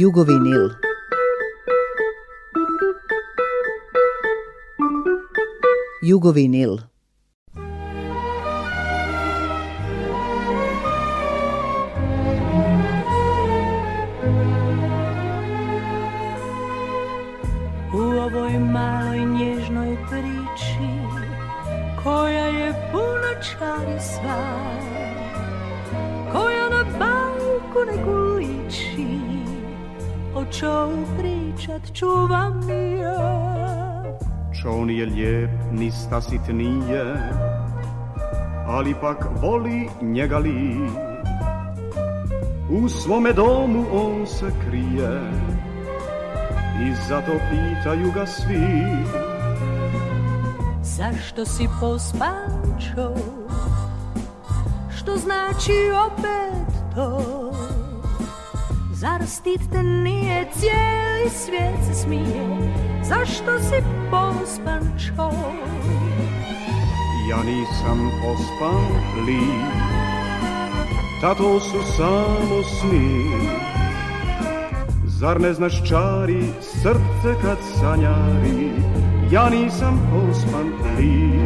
Jugovinil. Jugovinil. U ovoj maloj nježnoj priči koja je puna čari sva čov pričat čuvam ja Čov nije lijep, ni stasit nije Ali pak voli njega li U svome domu on se krije I zato pitaju ga svi Zašto si pospančo? Što znači opet to? Zar stidte nije cijeli svijet se smije Zašto si pospan čovjek Ja nisam pospan li Ta to su samo sni Zar ne znaš čari srce kad sanjari Ja nisam pospan li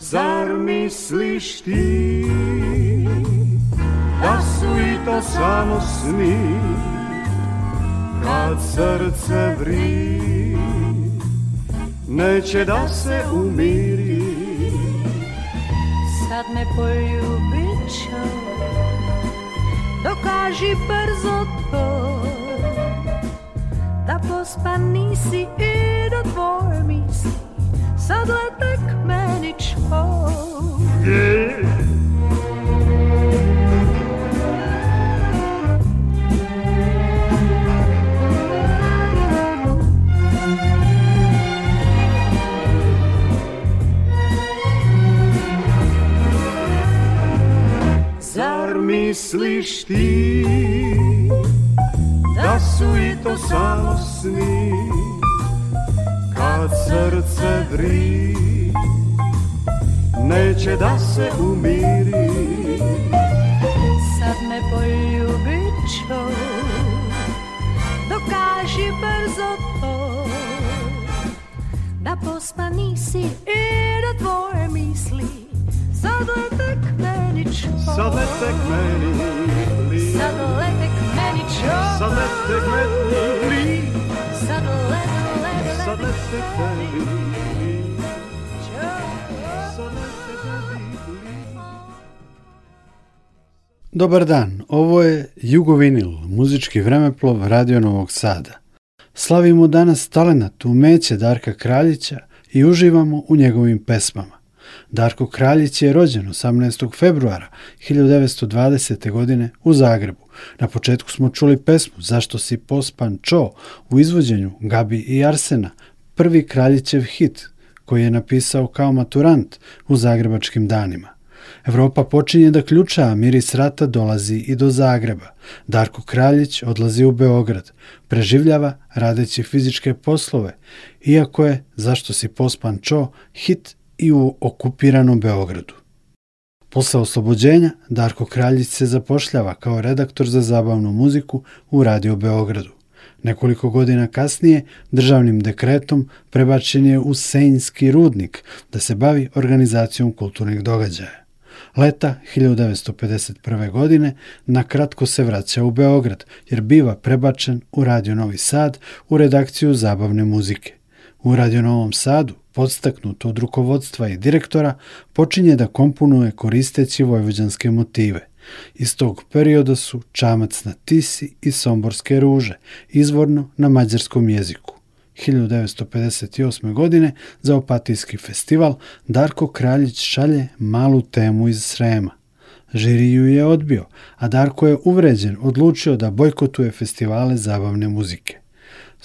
Zar misliš ti ljubavi samo sni Kad srce vri Neće da se umiri Sad me poljubit ću Dokaži brzo to Da pospan nisi i do da tvoje misli Sad letak meni čov yeah. misliš ti Da su i to samo sni Kad srce vri Neće da se umiri Sad me poljubi čo Dokaži brzo to Da pospa nisi i da tvoje misli Sad letek ne Sadletek meni li Sadletek meni čo Sadletek meni li Sadletek meni li Dobar dan, ovo je Jugovinil, muzički vremeplov Radio Novog Sada. Slavimo danas talenat umeće Darka Kraljića i uživamo u njegovim pesmama. Darko Kraljić je rođen 18. februara 1920. godine u Zagrebu. Na početku smo čuli pesmu Zašto si pospan čo u izvođenju Gabi i Arsena, prvi Kraljićev hit koji je napisao kao maturant u zagrebačkim danima. Evropa počinje da ključa, a miris rata dolazi i do Zagreba. Darko Kraljić odlazi u Beograd, preživljava radeći fizičke poslove, iako je, zašto si pospan čo, hit i u okupiranom Beogradu. Posle oslobođenja Darko Kraljić se zapošljava kao redaktor za zabavnu muziku u Radio Beogradu. Nekoliko godina kasnije državnim dekretom prebačen je u Senjski rudnik da se bavi organizacijom kulturnih događaja. Leta 1951. godine na kratko se vraća u Beograd jer biva prebačen u Radio Novi Sad u redakciju zabavne muzike – U Radio Novom Sadu, podstaknut od rukovodstva i direktora, počinje da komponuje koristeći vojvođanske motive. Iz tog perioda su Čamac na Tisi i Somborske ruže, izvorno na mađarskom jeziku. 1958. godine za Opatijski festival Darko Kraljić šalje malu temu iz Srema. Žiriju je odbio, a Darko je uvređen, odlučio da bojkotuje festivale zabavne muzike.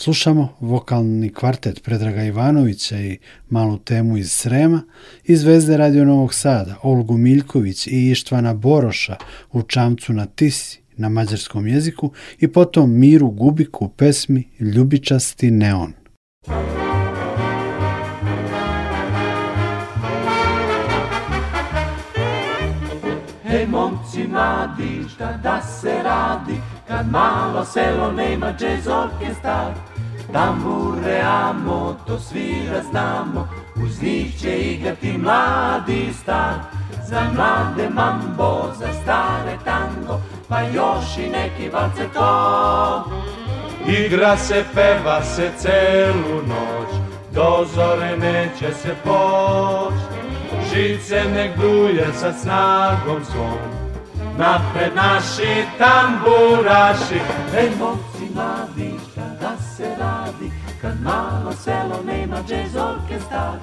Slušamo vokalni kvartet Predraga Ivanovića i malu temu iz Srema i Zvezde Radio Novog Sada, Olgu Miljković i Ištvana Boroša u Čamcu na Tisi na mađarskom jeziku i potom Miru Gubiku u pesmi Ljubičasti neon. Hej momci mladi, šta da se radi, kad malo selo nema jazz orkestar. Tambure amo, to svira da znamo, uz njih će igrati mladi i star. Za mlade mambo, za stare tango, pa još i neki valce to. Igra se, peva se celu noć, do zore neće se poć. Žice nek bruje sa snagom svom, napred naši tamburaši. Ej, momci mladi, da se radi Kad malo selo nema jazz orkestar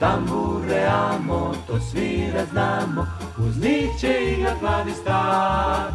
Tambureamo, to svira da znamo Uz njih će igrat mladi star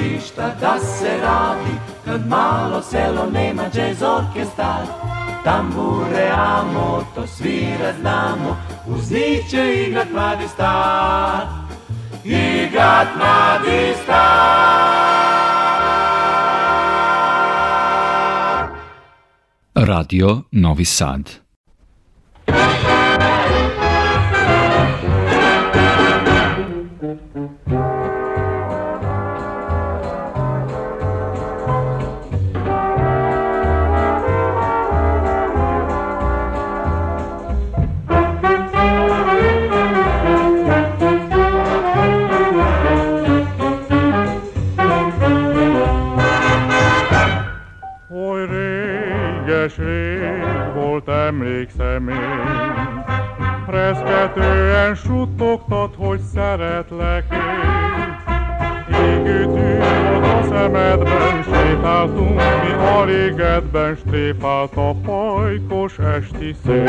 radi, šta da se radi, kad malo selo nema džez orkestar. Tambure amo, to svira znamo, uz njih će igrat mladi star. Igrat mladi star. Radio Novi Sad remény. Reszketően suttogtad, hogy szeretlek én. Égütű volt a szemedben, sétáltunk mi a régetben, stépált a pajkos esti szél.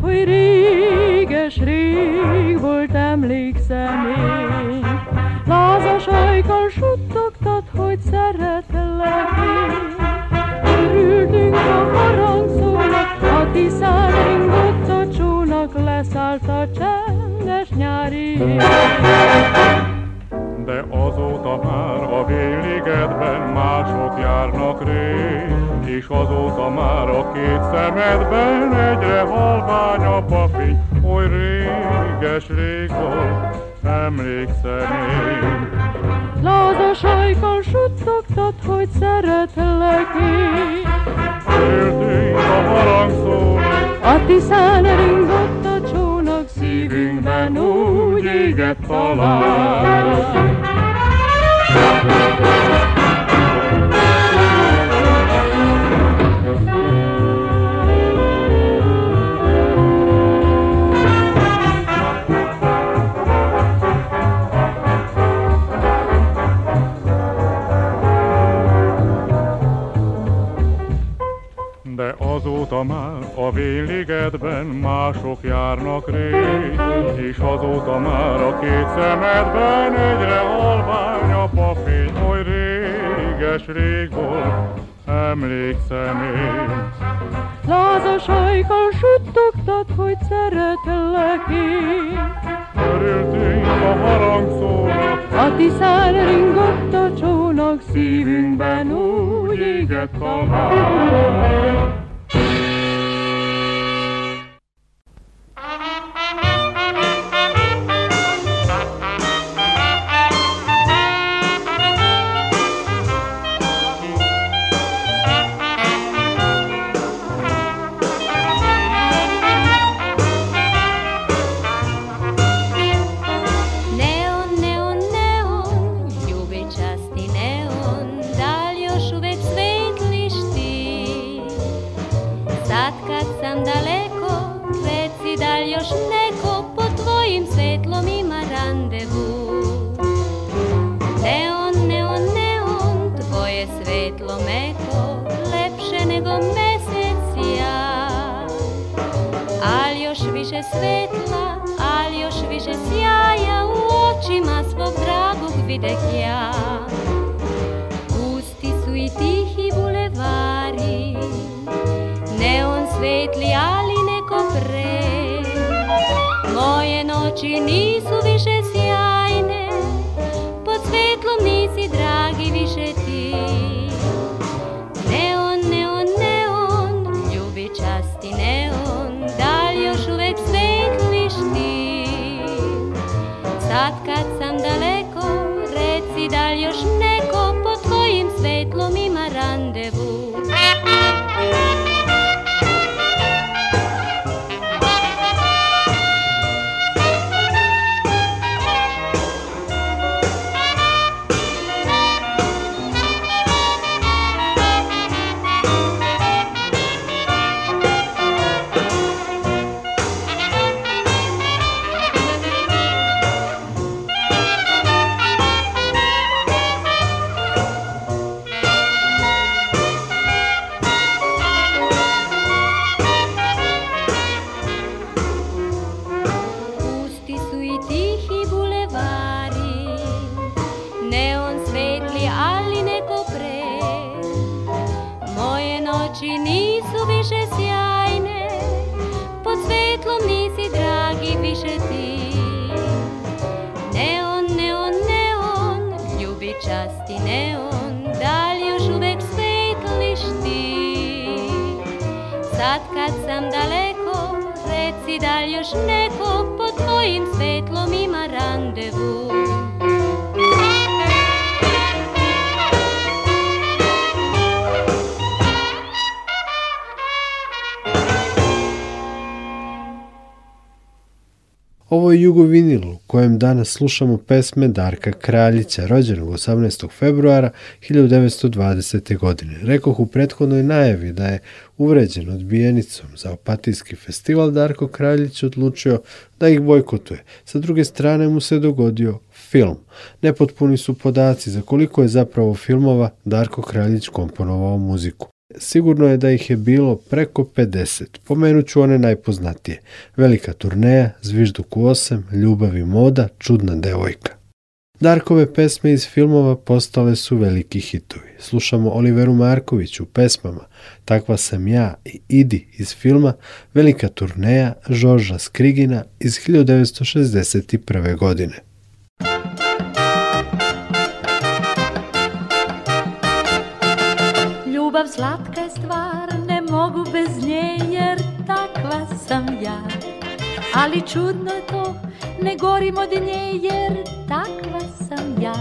Hogy réges rég volt, emlékszem én, Lázas ajkon suttogtad, hogy szeretlek én. Ültünk a harangszónak, a tiszán ringott a csónak, leszállt a csendes nyári ég. De azóta már a véligetben mások járnak rég, és azóta már a két szemedben egyre halványabb a fény, oly réges rég volt, emlékszem én sajkon suttogtad, hogy szeretlek én. a harangszó, a tiszán ringott a csónak, szívünkben úgy égett talán. A vényligedben mások járnak rég, És azóta már a két szemedben Egyre halvány a papény, hogy réges rég volt, emlékszem én. Lázas ajkon suttogtad, hogy szeretlek én. Örültünk a harangszónak, a tiszán ringott a csónak, szívünkben úgy égett a vár. gledam daleko, reci da li još neko po tvojim svetlom ima randevu. Neon, neon, neon, tvoje svetlo meko, lepše nego mesec ja. Al još više svetla, al još više sjaja u očima svog dragog videk ja. svetli ali neko prej. Moje noči niso. dišeti Neon, neon, neon, ljubi časti neon Dalj još uvek svetliš ti Sad kad sam daleko, reci dalj još neko Pod tvojim svetlom ima randevu Ovo je Jugo vinil u kojem danas slušamo pesme Darka Kraljića, rođenog 18. februara 1920. godine. Rekoh u prethodnoj najavi da je uvređen odbijenicom za opatijski festival Darko Kraljić odlučio da ih bojkotuje. Sa druge strane mu se dogodio film. Nepotpuni su podaci za koliko je zapravo filmova Darko Kraljić komponovao muziku. Sigurno je da ih je bilo preko 50. Pomenut one najpoznatije. Velika turneja, Zvižduk u osam, Ljubav i moda, Čudna devojka. Darkove pesme iz filmova postale su veliki hitovi. Slušamo Oliveru Marković u pesmama Takva sam ja i Idi iz filma Velika turneja Žorža Skrigina iz 1961. godine. Ljubav slatka je stvar, ne mogu bez nje jer takva sam ja Ali čudno je to, ne gorim od nje jer takva sam ja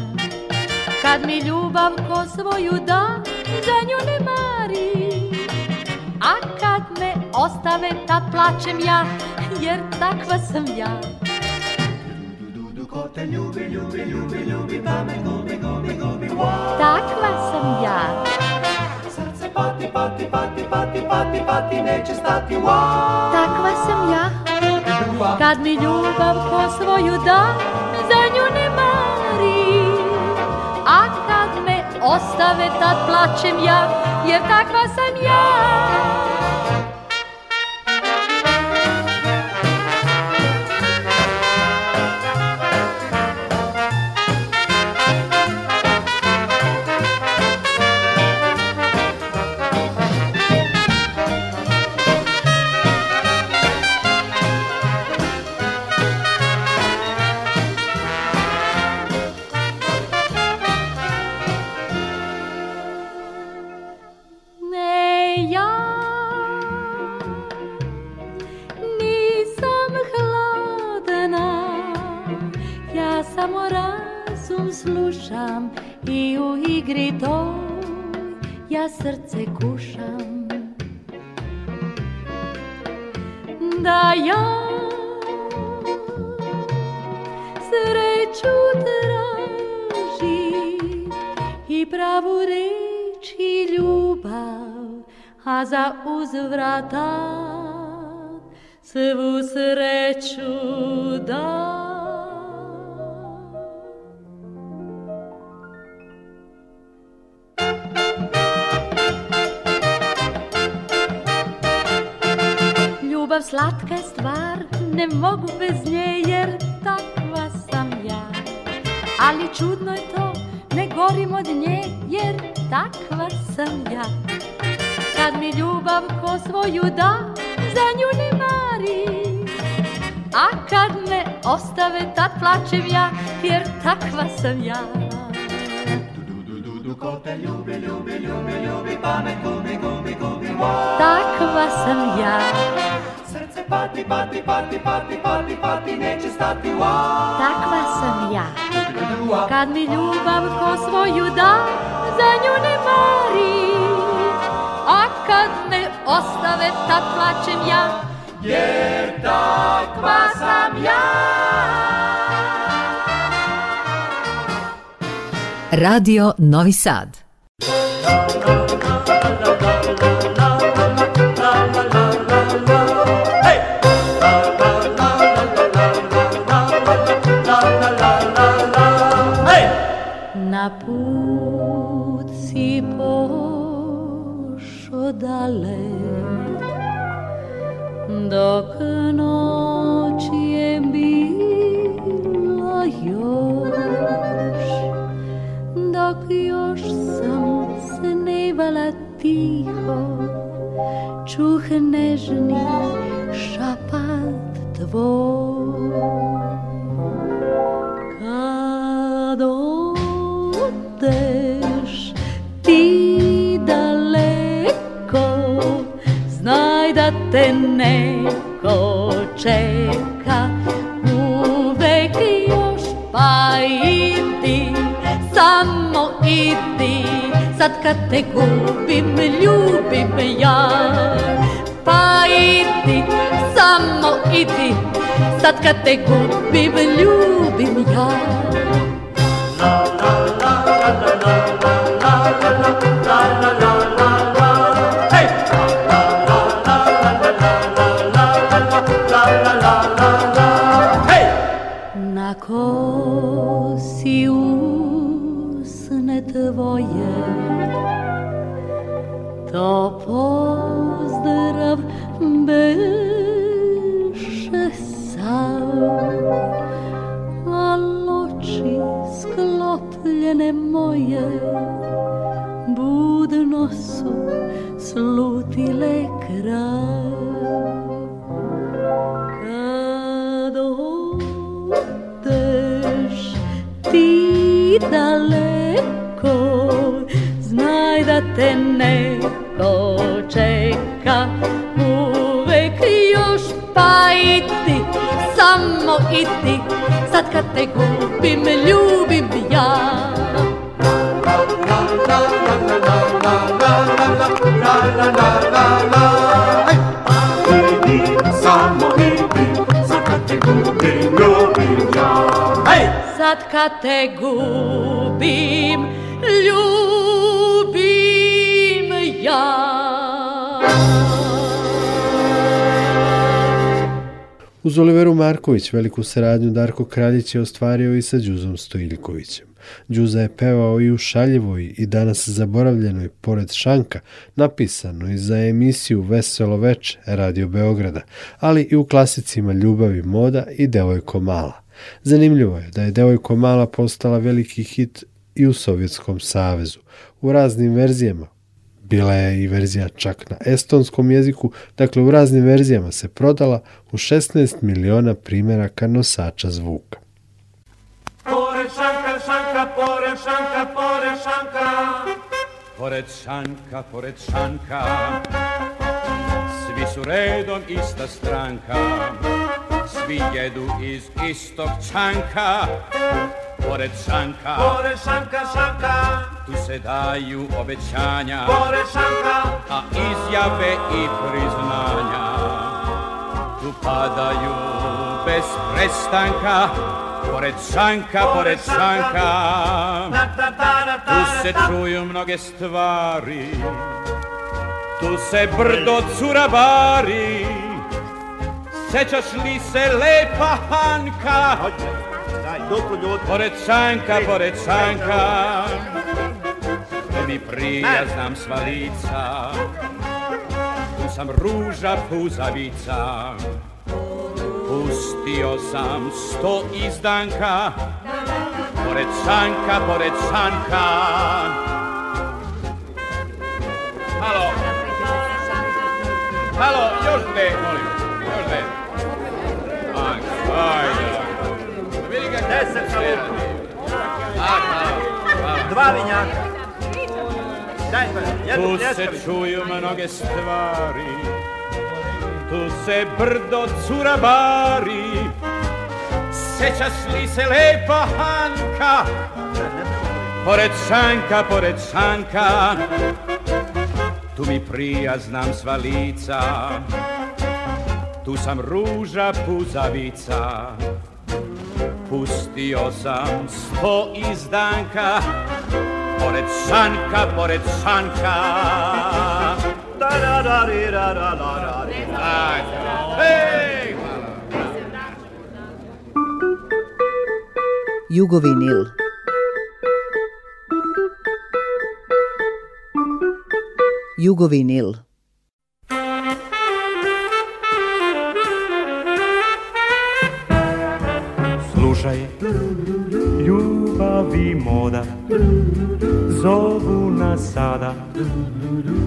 Kad mi ljubav ko svoju da, za nju ne mari A kad me ostave, tad plačem ja, jer takva sam ja Ko te ljubi, ljubi, ljubi, ljubi, pa me gubi, gubi, gubi, wow. Takva sam ja pati, pati, pati, pati, pati, pati, neće stati, wow. Takva sam ja, kad mi ljubav ko svoju da, za nju ne mari. A kad me ostave, tad plačem ja, jer takva sam ja. Ljubav slatka je stvar, ne mogu bez nje jer takva sam ja. Ali čudno je to, ne gorim od nje jer takva sam ja. Kad mi ljubav ko svoju da, za nju ne mari. A kad me ostave, tad plačem ja jer takva sam ja. Ko te ljubi, ljubi, ljubi, ljubi, pamet gubi, gubi, gubi, moj. Takva sam ja pati, pati, pati, pati, pati, pati, neće stati, wow. Takva sam ja, kad mi ljubav ko svoju da, za nju ne mari. A kad me ostave, tad plačem ja, jer takva sam ja. Radio Novi Sad ah nežni šapat tvoj. Kad odeš ti daleko, znaj da te neko čeka uvek još pa idi, samo idi, sad kad te gubi. Katego, Bibelou. sad kad te gubim, ljubim ja. Uz Oliveru Marković veliku saradnju Darko Kraljić je ostvario i sa Đuzom Stojiljkovićem. Đuza je pevao i u šaljivoj i danas zaboravljenoj pored Šanka, napisanoj za emisiju Veselo veče Radio Beograda, ali i u klasicima Ljubavi moda i Devojko mala. Zanimljivo je da je devojko mala postala veliki hit i u Sovjetskom savezu, u raznim verzijama. Bila je i verzija čak na estonskom jeziku, dakle u raznim verzijama se prodala u 16 miliona primjeraka nosača zvuka. Porečanka, šanka, porečanka, porečanka šanka, pored šanka, pored šanka, pored šanka, svi su redom ista stranka svi jedu iz istog čanka Pored šanka, pored šanka, šanka Tu se daju obećanja, pored šanka A izjave i priznanja Tu padaju bez prestanka Pored šanka, pored šanka Tu se čuju mnoge stvari Tu se brdo curabari Sećaš li se lepa Hanka? Pored Sanka, pored Sanka, To mi prija, znam sva lica Tu sam ruža puzavica Pustio sam sto izdanka Pored Sanka, pored Sanka. Halo Halo, još ne, Pepe. Tak, aj, Tak, tak. Dva vinjaka. Tu se čuju mnoge stvari, tu se brdo cura bari, sećaš li se lepa Hanka, pored šanka, pored šanka, tu mi prija znam sva lica. tu sam ruža puzavica Pustio sam sto izdanka Pored šanka, pored šanka Da da da ri da da da da Ej! Jugovinil Jugovinil Slušaj, ljubav i moda Zovu nas sada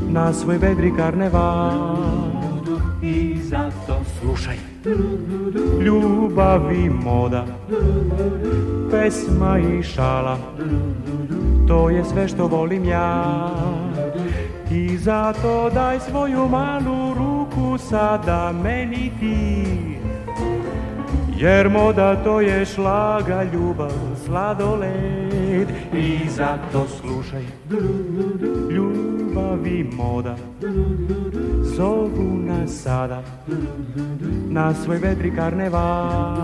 Na svoj vedri karneval I zato slušaj Ljubav i moda Pesma i šala To je sve što volim ja I zato daj svoju malu ruku Sada meni ti Jer moda to je šlaga, ljubav, sladoled I zato slušaj Ljubav i moda Zovu nas sada Na svoj vetri karneval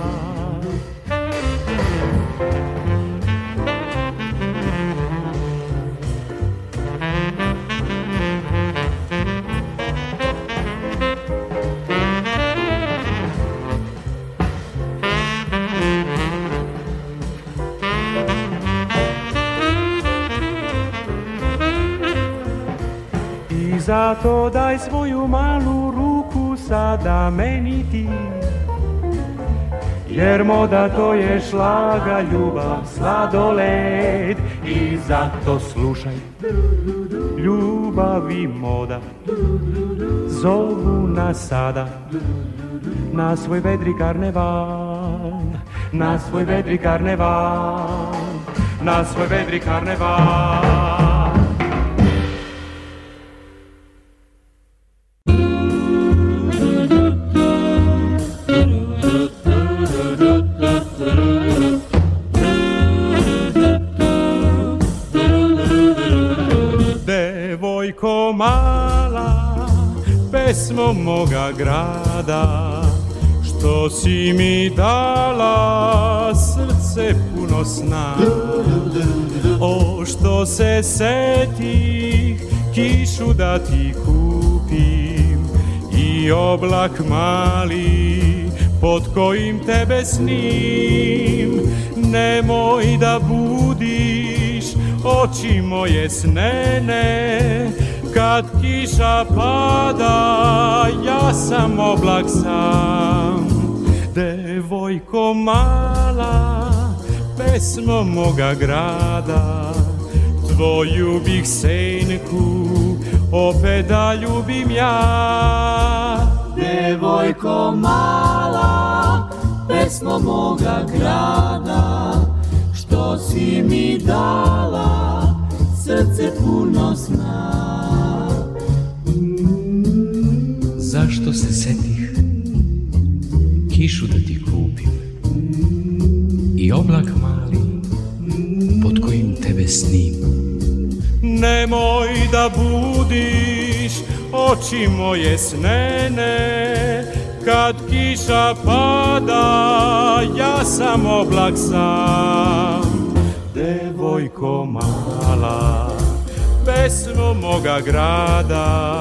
Zato daj svoju malu ruku sada meni ti Jer moda to je šlaga, ljubav, sladoled I zato slušaj Ljubav i moda Zovu nas sada Na svoj vedri karneval Na svoj vedri karneval Na svoj vedri karneval pesmo moga grada Što si mi dala srce puno sna O što se setih kišu da ti kupim I oblak mali pod kojim tebe snim Nemoj da budiš oči moje snene Kad kiša pada, ja sam oblak sam, devojko mala, pesmo moga grada, tvoju bih senku, opet da ljubim ja. Devojko mala, pesmo moga grada, što si mi dala, srce puno snada. što se setih Kišu da ti kupim I oblak mali Pod kojim tebe snim Nemoj da budiš Oči moje snene Kad kiša pada Ja sam oblak sam Devojko mala Pesmu moga grada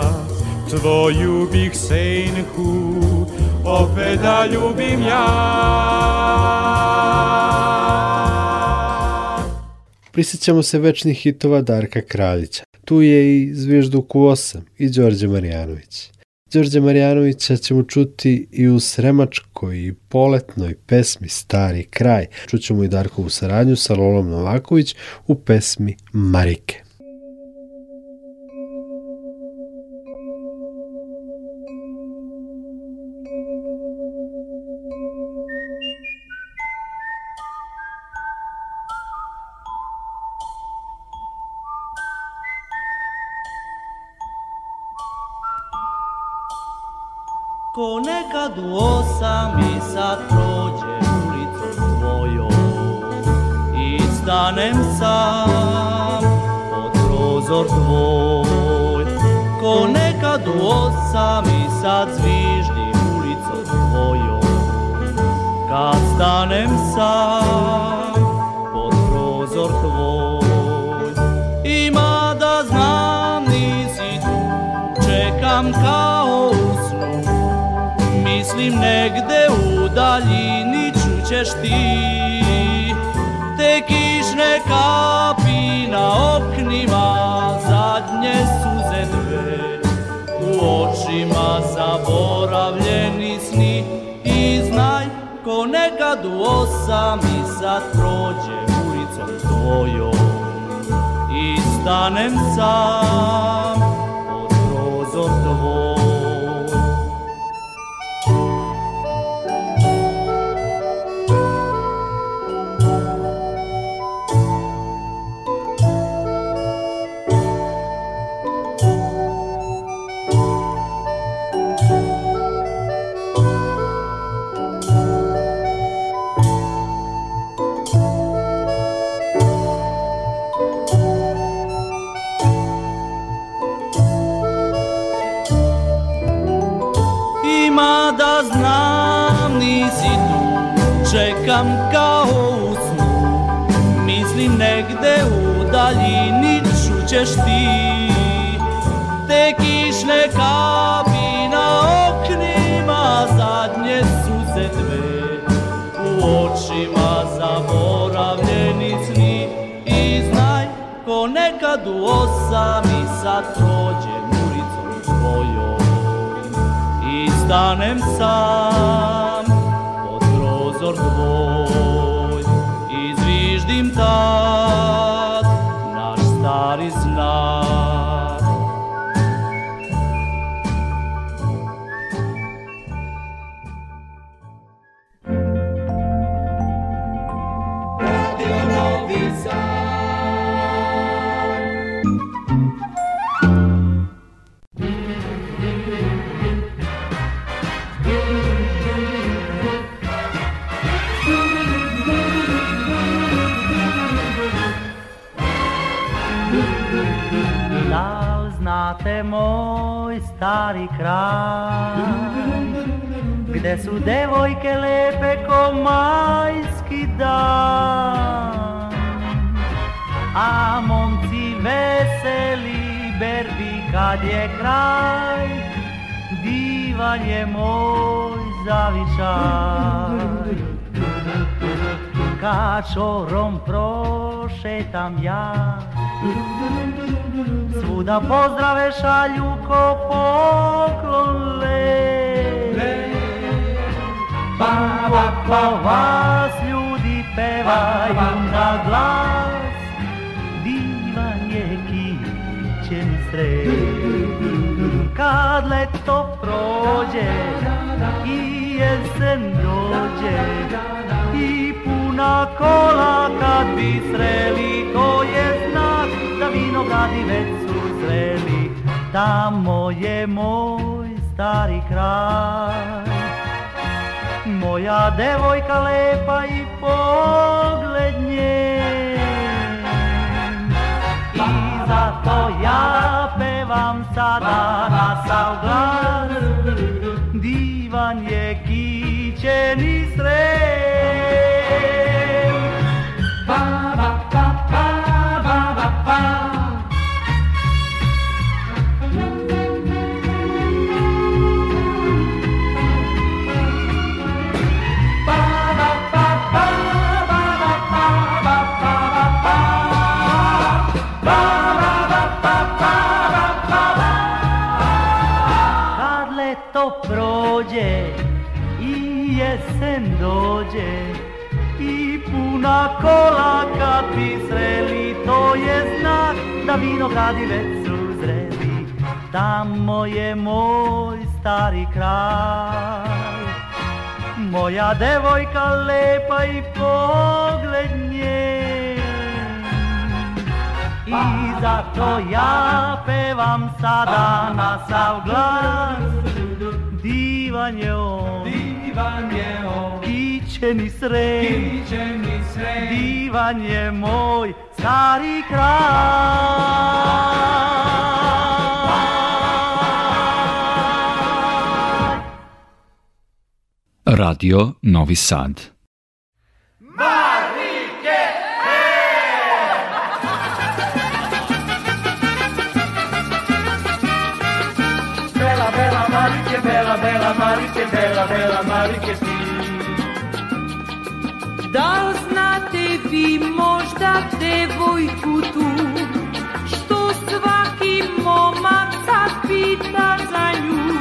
svoju bih senku opet da ljubim ja. Prisjećamo se večnih hitova Darka Kraljića. Tu je i Zvijezdu u 8 i Đorđe Marjanović. Đorđe Marjanovića ćemo čuti i u sremačkoj i poletnoj pesmi Stari kraj. Čućemo i Darkovu saradnju sa Lolom Novaković u pesmi Marike. ćeš ti Te kišne kapi na oknima zadnje suze dve U očima zaboravljeni sni I znaj ko nekad u osam i sad prođe svojom I stanem sam pod prozor tvoj I zviždim tam su devojke lepe ko majski dan A momci veseli berbi kad je kraj Divan je moj zavišaj Kad šorom prošetam ja Svuda pozdrave šalju ko poklon lep Baba pa vas ljudi pevaju na glas Divan je kićen sred Kad leto prođe i jesen dođe I puna kola kad bi sreli To je znak da vinogradi već su zreli Tamo je moj stari kraj moja devojka lepa i pogled I zato ja pevam sada na sav glas, divan je kićeni sred. kola kad bi sreli, to je znak da vinogradi već su zreli. Tamo je moj stari kraj. Moja devojka lepa i poglednje I zato ja pevam sada na sav glas. Divan je on. Divan je on će mi sre, divan je moj stari kraj. Radio Novi Sad Bela, bela, Marike, bela, bela, Marike, bela, bela, Marike, Dal znate vi možda devojku tu Što svaki momak sad pita za nju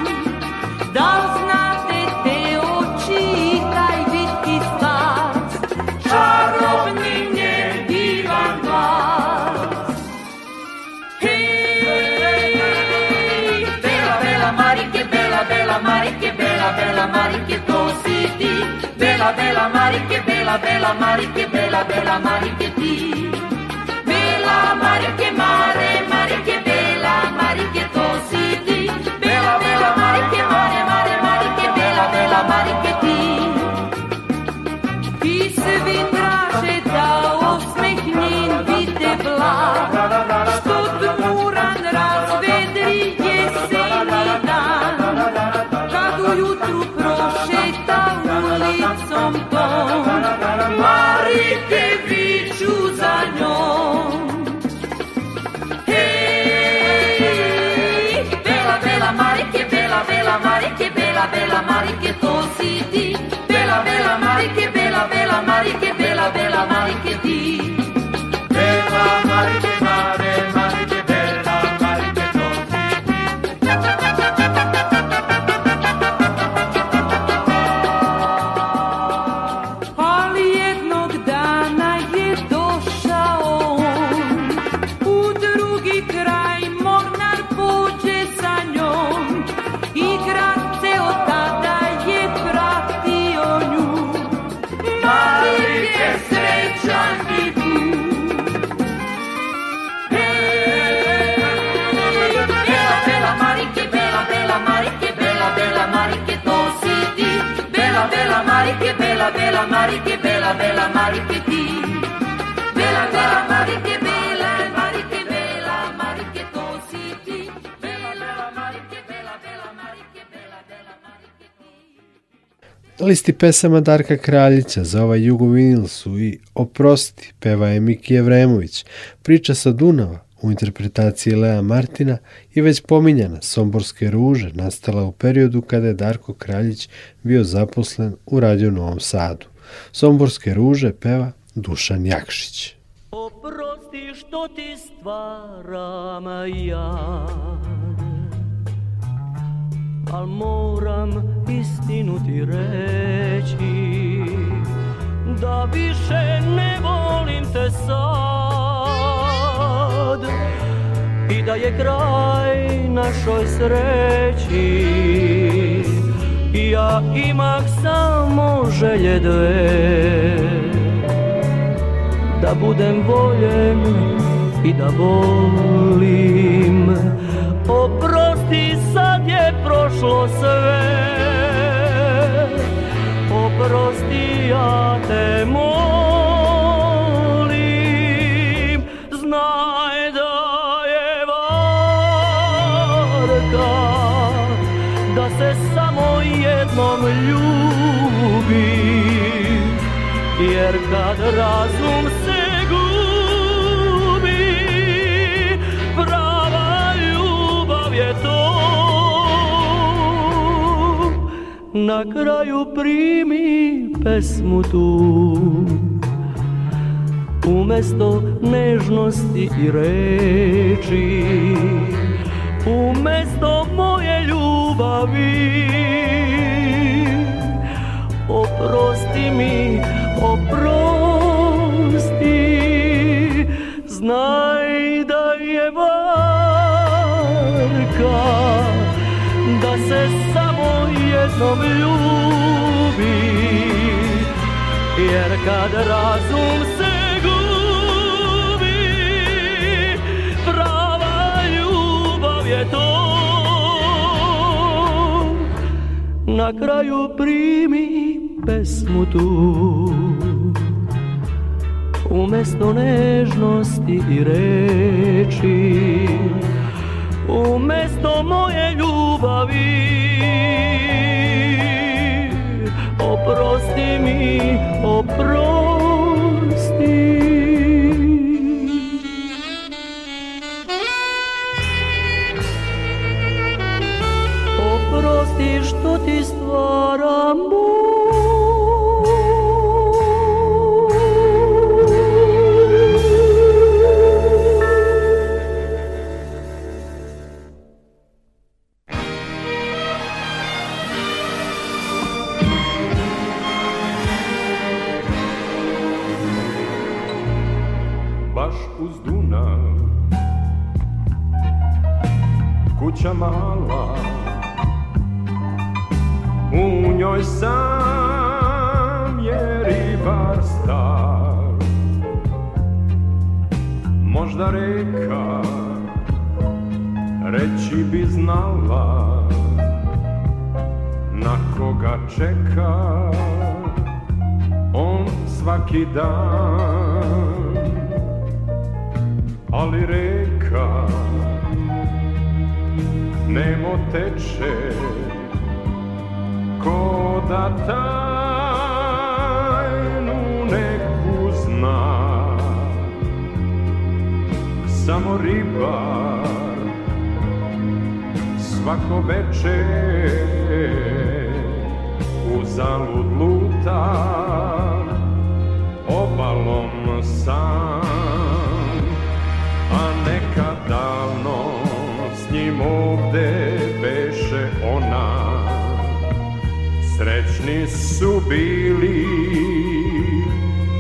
Dal znate te oči i taj biti stac Čarobni nje divan glas Hej! Bela, bela Marike, bela, bela Marike, bela, bela Marike, to si ti Bela, bela Marike, bela, bella, bella Mari, che bella, bella Mari che ti, bella Mari che Mari. listi pesama Darka Kraljića za ovaj jugovinil su i Oprosti, peva je Miki Evremović, Priča sa Dunava u interpretaciji Lea Martina i već pominjana Somborske ruže nastala u periodu kada je Darko Kraljić bio zaposlen u Radio Novom Sadu. Somborske ruže peva Dušan Jakšić. Oprosti što ti stvaram ja al moram istinu ti reći da više ne volim te sad i da je kraj našoj sreći i ja imak samo želje dve da budem voljen i da volim Oprosti sad je prošlo sve Oprosti ja te molim Znaj da je varka Da se samo jednom ljubi Jer kad razum se na kraju primi pesmu tu Umesto nežnosti i reči Umesto moje ljubavi Oprosti mi, oprosti Znaj da je varka Da se sretnom ljubi Jer kad razum se gubi Prava ljubav je to Na kraju primi pesmu tu Umesto nežnosti i reči Umesto moje ljubavi oprosti mi, oprosti čeka on svaki dan ali reka nemo teče ko da tajnu neku zna samo ribar svako večer zalud lutam obalom sam a neka davno s njim ovde beše ona srećni su bili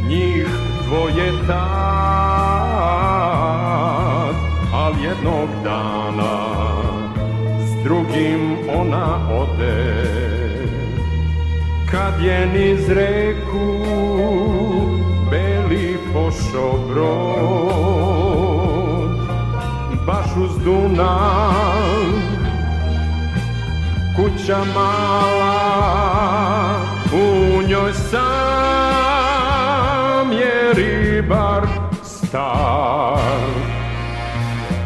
njih dvoje tad al jednog dana s drugim ona ode vabljen iz reku Beli pošo brod Baš uz Dunav Kuća mala U njoj sam je ribar star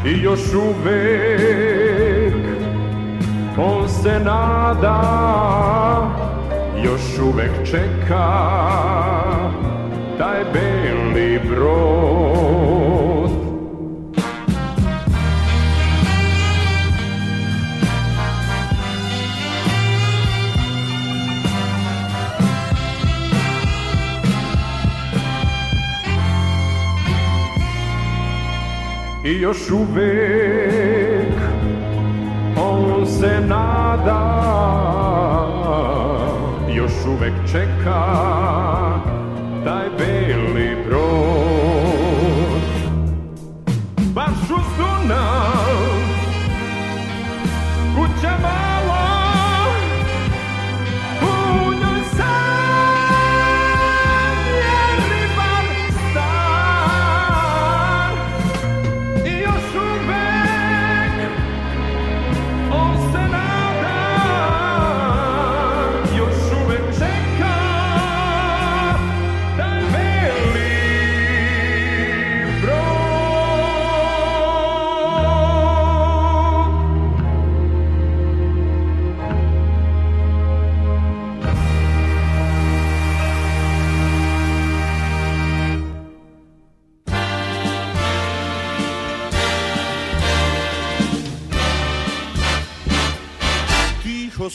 I još uvek on se nada još uvek čeka taj beli brod I još uvek on se nada uvek čeka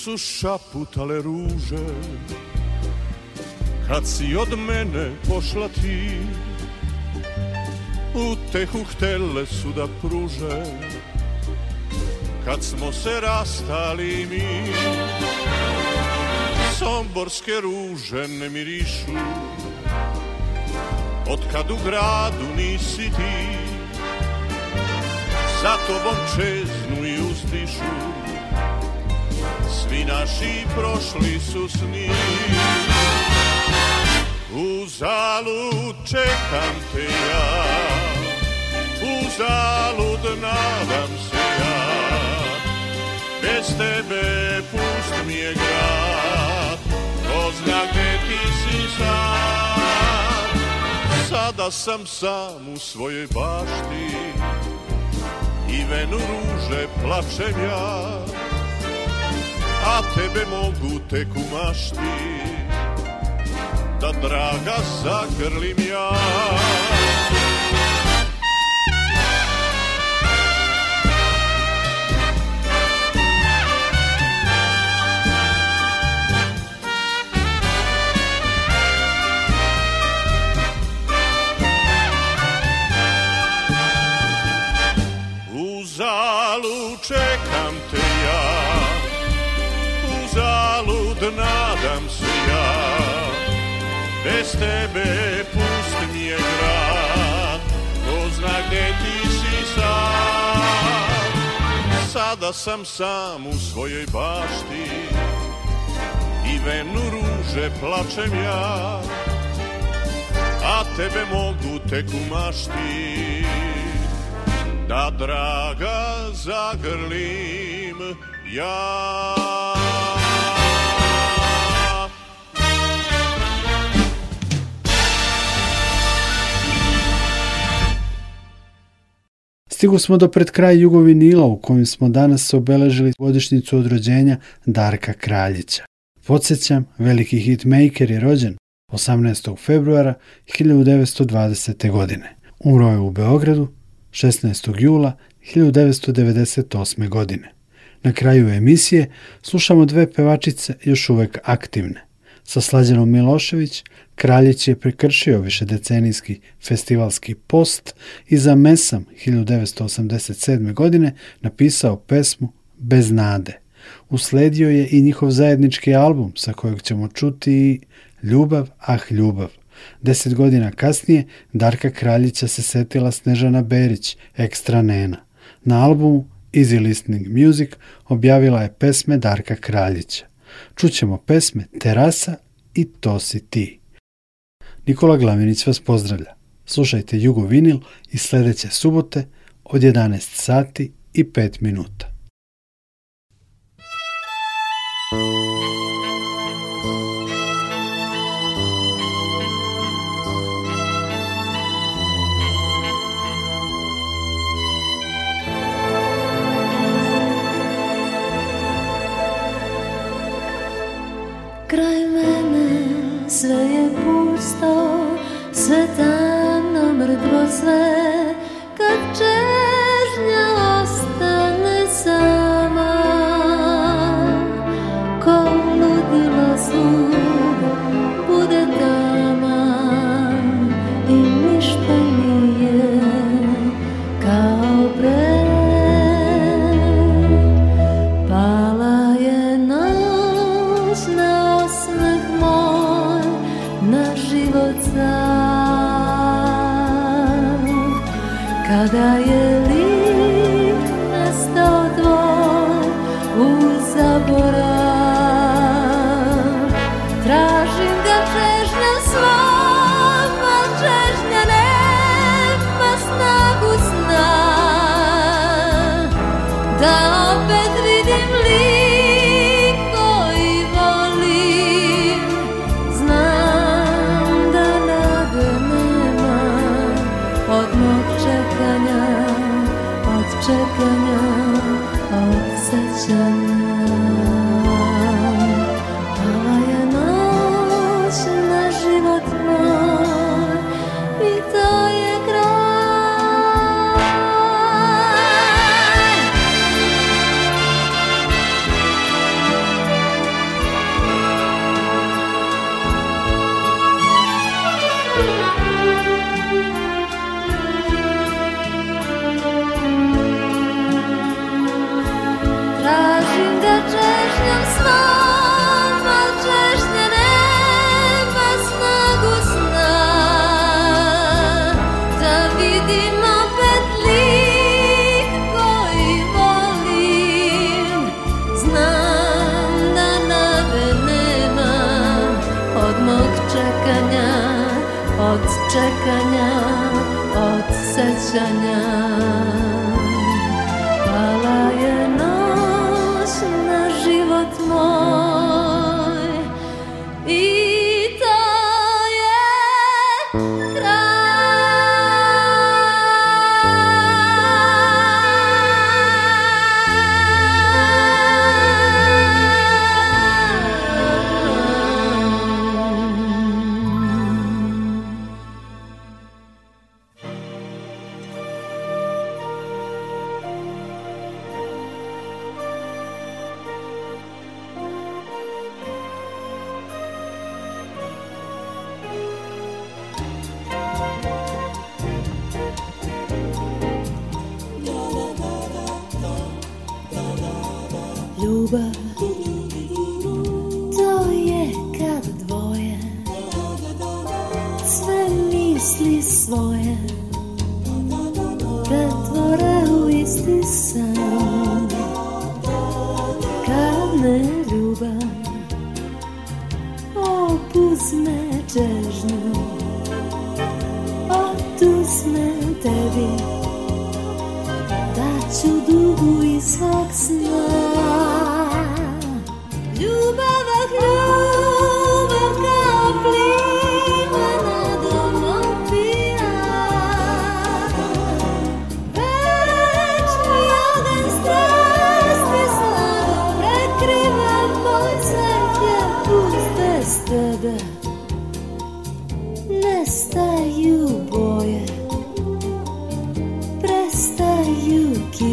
su šaputale ruže Kad si od mene pošla ti U tehu htele su da pruže Kad smo se rastali mi Somborske ruže ne mirišu Od kad u gradu nisi ti Za tobom čeznu i uzdišu Svi naši prošli su sni U zalu čekam te ja U zalud nadam se ja Bez tebe pust mi je grad Ko zna gde ti si sam Sada sam sam u svojoj bašti I venu ruže plačem ja a tebe mogu tek u mašti da draga zagrlim ja. nadam se ja Bez tebe pust mi je grad Ko zna gde ti si sam Sada sam sam u svojoj bašti I venu ruže plačem ja A tebe mogu tek u mašti Da draga zagrlim ja Stigu smo do pred kraja Jugovinila u kojem smo danas obeležili godišnicu od rođenja Darka Kraljića. Podsećam, veliki hitmaker je rođen 18. februara 1920. godine. Umro je u Beogradu 16. jula 1998. godine. Na kraju emisije slušamo dve pevačice još uvek aktivne. Sa Slađanom Milošević, Kraljić je prekršio višedecenijski festivalski post i za Mesam 1987. godine napisao pesmu Bez nade. Usledio je i njihov zajednički album sa kojeg ćemo čuti Ljubav, ah ljubav. Deset godina kasnije Darka Kraljića se setila Snežana Berić, ekstra nena. Na albumu Easy Listening Music objavila je pesme Darka Kraljića. Čućemo pesme Terasa i To si ti. Nikola Glavinić vas pozdravlja. Slušajte Jugo Vinil i sledeće subote od 11 sati i 5 minuta. kraj mene sve je pusto, sve tamno, mrtvo sve 夏大夜。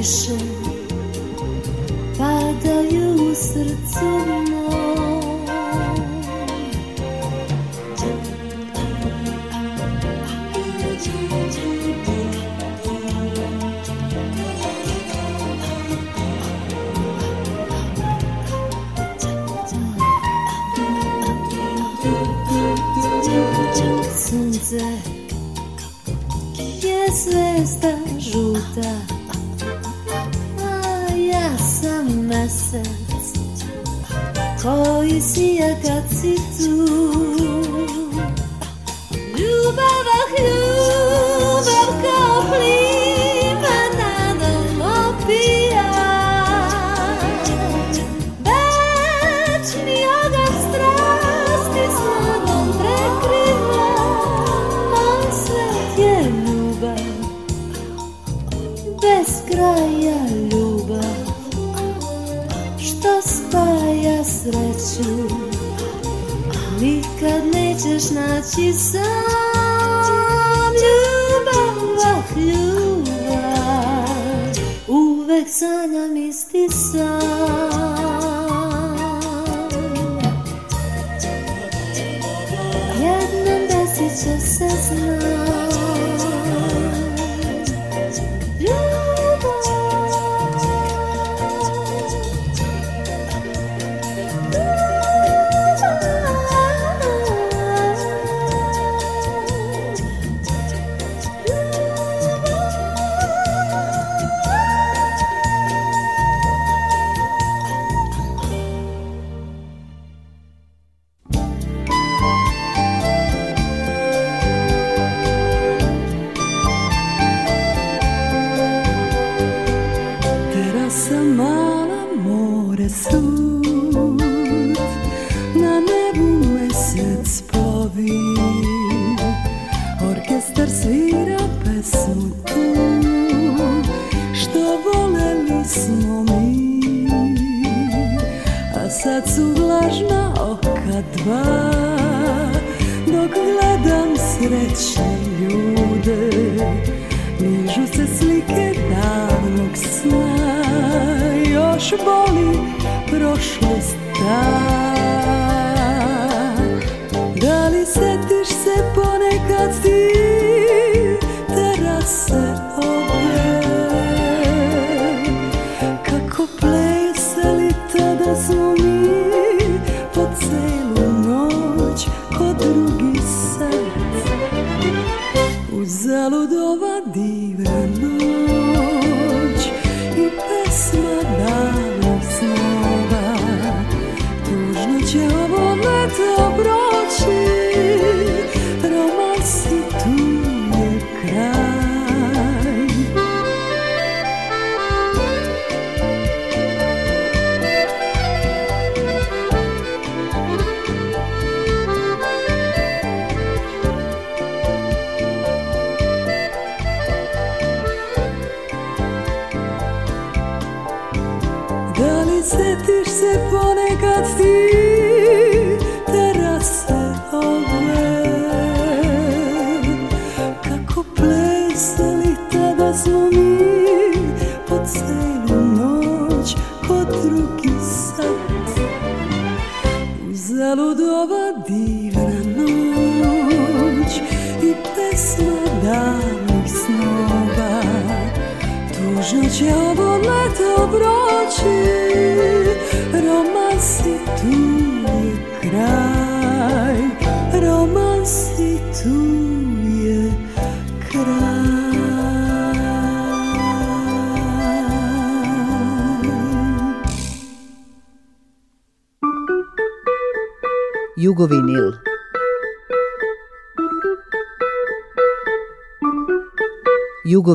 你是。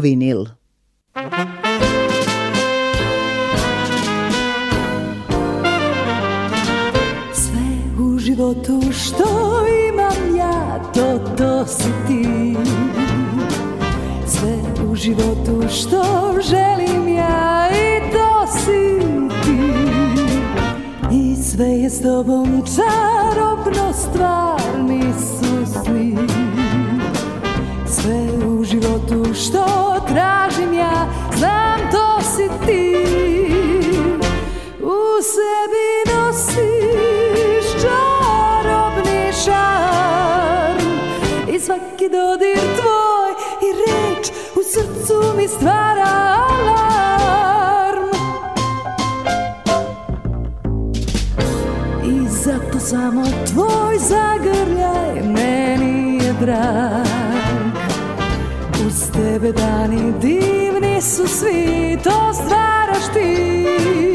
vinil samo tvoj zagrljaj meni je drag Uz tebe dani divni su svi, to stvaraš ti